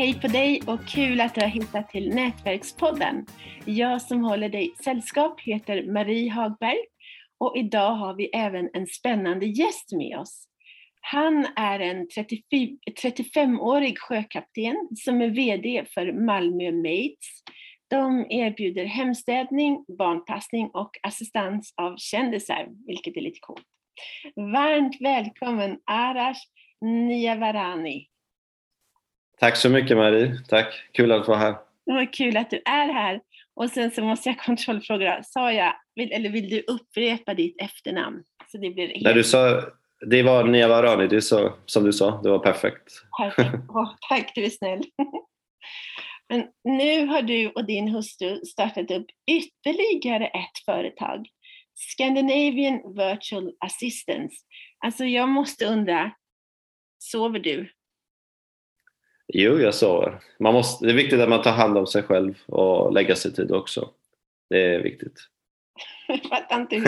Hej på dig och kul att du har hittat till Nätverkspodden. Jag som håller dig sällskap heter Marie Hagberg och idag har vi även en spännande gäst med oss. Han är en 35-årig sjökapten som är VD för Malmö Mates. De erbjuder hemstädning, barnpassning och assistans av kändisar, vilket är lite coolt. Varmt välkommen Arash Niavarani. Tack så mycket Marie. Tack. Kul att vara här. Det var kul att du är här. Och sen så måste jag kontrollfråga, sa jag, vill, eller vill du upprepa ditt efternamn? Så det blir helt... Nej, du sa, det var Niavarani, det så, som du sa. Det var perfekt. Perfekt. Oh, tack, du är snäll. Men nu har du och din hustru startat upp ytterligare ett företag. Scandinavian Virtual Assistance. Alltså jag måste undra, sover du? Jo, jag sover. Man måste, det är viktigt att man tar hand om sig själv och lägger sig tid också. Det är viktigt. jag fattar inte hur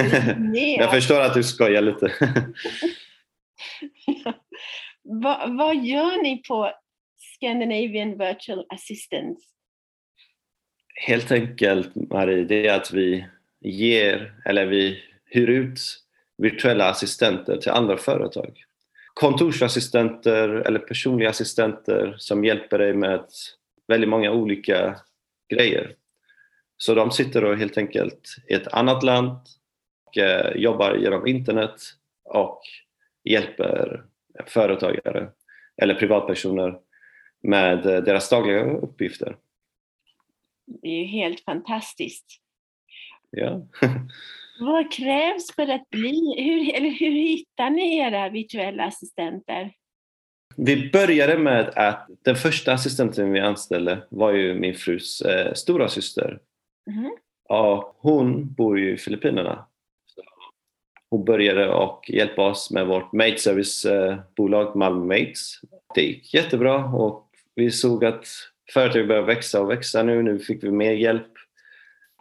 det Jag förstår att du skojar lite. Va, vad gör ni på Scandinavian Virtual Assistance? Helt enkelt, Marie, det är att vi ger, eller vi hyr ut virtuella assistenter till andra företag kontorsassistenter eller personliga assistenter som hjälper dig med väldigt många olika grejer. Så de sitter då helt enkelt i ett annat land och eh, jobbar genom internet och hjälper företagare eller privatpersoner med eh, deras dagliga uppgifter. Det är ju helt fantastiskt. Ja. Vad krävs för att bli, hur, eller hur hittar ni era virtuella assistenter? Vi började med att den första assistenten vi anställde var ju min frus eh, stora syster. Mm. Och hon bor ju i Filippinerna. hon började och hjälpa oss med vårt mate servicebolag eh, Malmö Mates. Det gick jättebra och vi såg att företaget började växa och växa nu. Nu fick vi mer hjälp.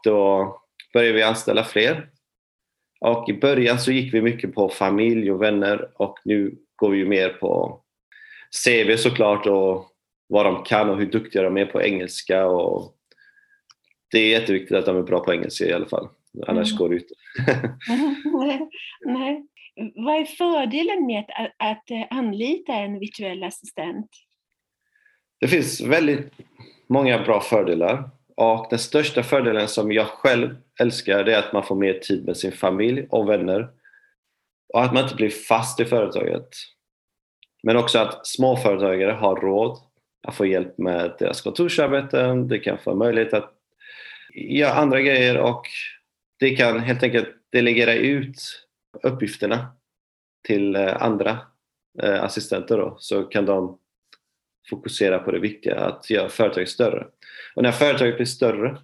Då började vi anställa fler och i början så gick vi mycket på familj och vänner och nu går vi mer på CV såklart och vad de kan och hur duktiga de är på engelska. Och det är jätteviktigt att de är bra på engelska i alla fall, annars mm. går det inte. Nej. Vad är fördelen med att, att anlita en virtuell assistent? Det finns väldigt många bra fördelar. Och den största fördelen som jag själv älskar det är att man får mer tid med sin familj och vänner. Och att man inte blir fast i företaget. Men också att småföretagare har råd att få hjälp med deras kontorsarbeten, de kan få möjlighet att göra andra grejer och de kan helt enkelt delegera ut uppgifterna till eh, andra eh, assistenter då, så kan de fokusera på det viktiga, att göra företaget större. Och när företaget blir större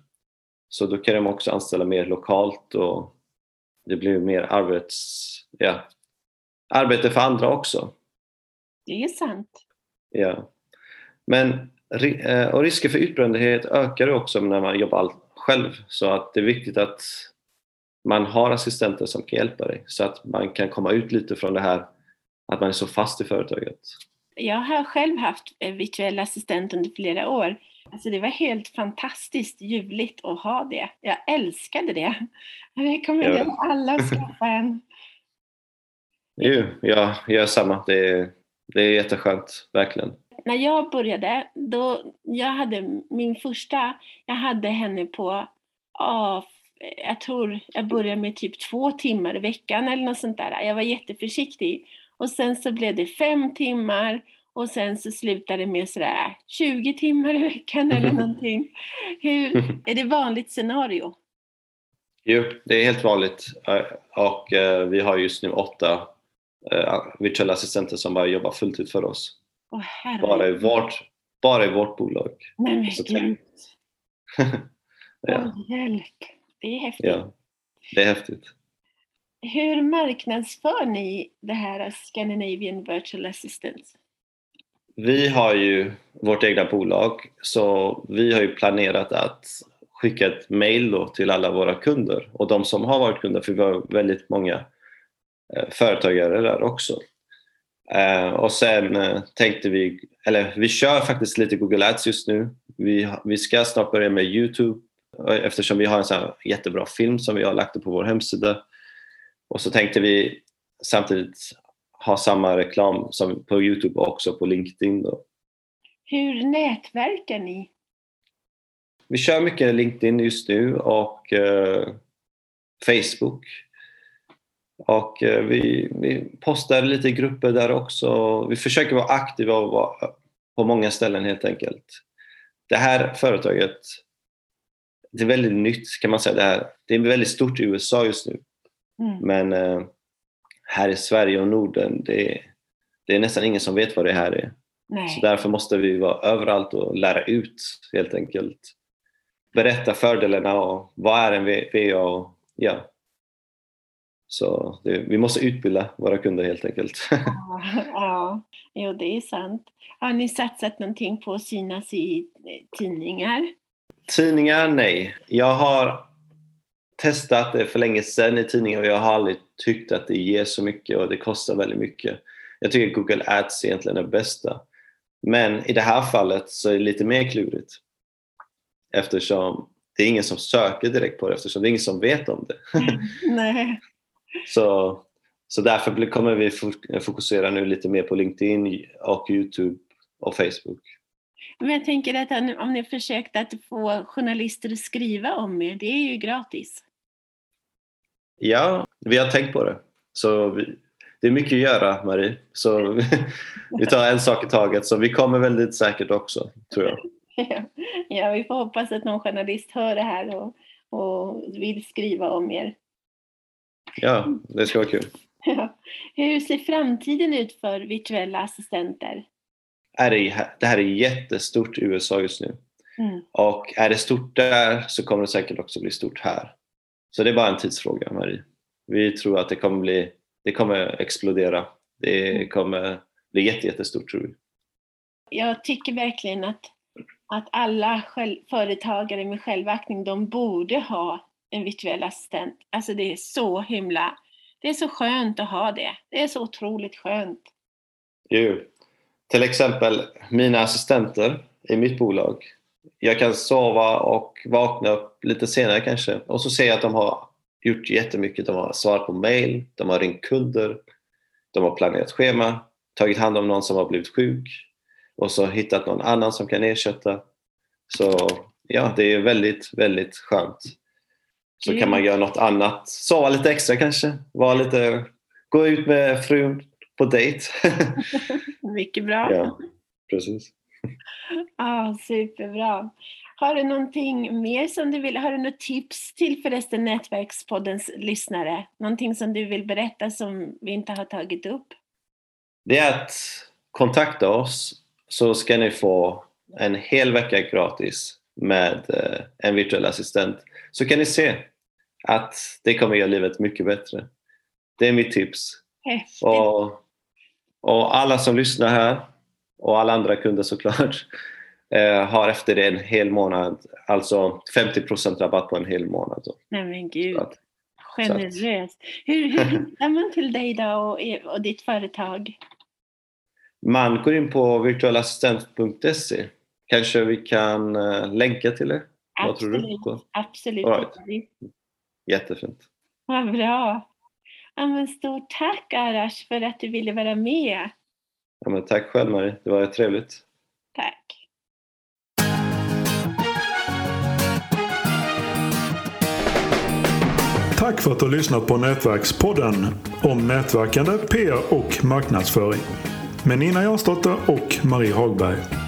så då kan de också anställa mer lokalt och det blir mer arbets, ja, arbete för andra också. Det är sant. Ja. Men, eh, och risker för utbrändhet ökar också när man jobbar själv så att det är viktigt att man har assistenter som kan hjälpa dig så att man kan komma ut lite från det här att man är så fast i företaget. Jag har själv haft virtuell assistent under flera år Alltså det var helt fantastiskt ljuvligt att ha det. Jag älskade det. Jag rekommenderar ja. alla att skaffa en. Jo, ja, jag gör samma. Det är, det är jätteskönt, verkligen. När jag började, då, jag hade min första, jag hade henne på, oh, jag tror jag började med typ två timmar i veckan eller något sånt där. Jag var jätteförsiktig. Och sen så blev det fem timmar och sen så slutar det med sådär 20 timmar i veckan eller någonting. Hur, är det vanligt scenario? Jo, det är helt vanligt och eh, vi har just nu åtta eh, virtuella assistenter som bara jobbar fullt för oss. Oh, bara, i vårt, bara i vårt bolag. Nej men gud! ja. oh, hjälp! Det är häftigt. Ja, det är häftigt. Hur marknadsför ni det här Scandinavian Virtual Assistance? Vi har ju vårt egna bolag så vi har ju planerat att skicka ett mail till alla våra kunder och de som har varit kunder, för vi har väldigt många eh, företagare där också. Eh, och sen eh, tänkte vi, eller vi kör faktiskt lite Google Ads just nu. Vi, vi ska snart börja med Youtube eftersom vi har en sån jättebra film som vi har lagt upp på vår hemsida. Och så tänkte vi samtidigt ha samma reklam som på Youtube och också på LinkedIn. Då. Hur nätverkar ni? Vi kör mycket LinkedIn just nu och uh, Facebook. Och uh, vi, vi postar lite grupper där också. Vi försöker vara aktiva och vara på många ställen helt enkelt. Det här företaget, det är väldigt nytt kan man säga. Det, här, det är väldigt stort i USA just nu. Mm. Men uh, här i Sverige och Norden, det, det är nästan ingen som vet vad det här är. Nej. Så därför måste vi vara överallt och lära ut helt enkelt. Berätta fördelarna och vad är en VA och ja. Så det, vi måste utbilda våra kunder helt enkelt. Ja, ja, jo, det är sant. Har ni satsat någonting på att synas i tidningar? Tidningar, nej. Jag har testat det för länge sedan i tidningar och jag har aldrig tyckt att det ger så mycket och det kostar väldigt mycket. Jag tycker Google Ads egentligen är det bästa. Men i det här fallet så är det lite mer klurigt. Eftersom det är ingen som söker direkt på det eftersom det är ingen som vet om det. Nej. Så, så därför kommer vi fokusera nu lite mer på LinkedIn och Youtube och Facebook. Men jag tänker att om ni försökt att få journalister att skriva om er, det är ju gratis. Ja, vi har tänkt på det. Så vi, det är mycket att göra, Marie. Så vi tar en sak i taget. Så vi kommer väldigt säkert också, tror jag. Ja, vi får hoppas att någon journalist hör det här och, och vill skriva om er. Ja, det ska vara kul. Ja. Hur ser framtiden ut för virtuella assistenter? Det här är jättestort i USA just nu. Mm. Och är det stort där så kommer det säkert också bli stort här. Så det är bara en tidsfråga, Marie. Vi tror att det kommer bli det kommer explodera. Det mm. kommer bli jättestort tror vi. Jag tycker verkligen att, att alla själv, företagare med självaktning, de borde ha en virtuell assistent. Alltså det är så himla, det är så skönt att ha det. Det är så otroligt skönt. Jo. Till exempel mina assistenter i mitt bolag. Jag kan sova och vakna upp lite senare kanske och så ser jag att de har gjort jättemycket. De har svarat på mail, de har ringt kunder, de har planerat schema, tagit hand om någon som har blivit sjuk och så hittat någon annan som kan ersätta. Så ja, det är väldigt, väldigt skönt. Så mm. kan man göra något annat. Sova lite extra kanske. Vara lite, gå ut med frun på dejt. Mycket bra. Ja, precis. Ah, superbra. Har du någonting mer som du vill, har du något tips till förresten Nätverkspoddens lyssnare? Någonting som du vill berätta som vi inte har tagit upp? Det är att kontakta oss så ska ni få en hel vecka gratis med eh, en virtuell assistent. Så kan ni se att det kommer göra livet mycket bättre. Det är mitt tips. Och, och alla som lyssnar här och alla andra kunder såklart eh, har efter en hel månad, alltså 50% rabatt på en hel månad. Nej men gud. Generöst. Hur, hur hittar man till dig då och, och ditt företag? Man går in på virtualassistent.se. Kanske vi kan uh, länka till det? Absolut. Vad? Absolut. Right. Jättefint. Vad bra. Ja, men stort tack Arash för att du ville vara med. Ja, men tack själv Marie, det var trevligt. Tack. Tack för att du har lyssnat på Nätverkspodden om nätverkande, PR och marknadsföring med Nina Jansdotter och Marie Hagberg.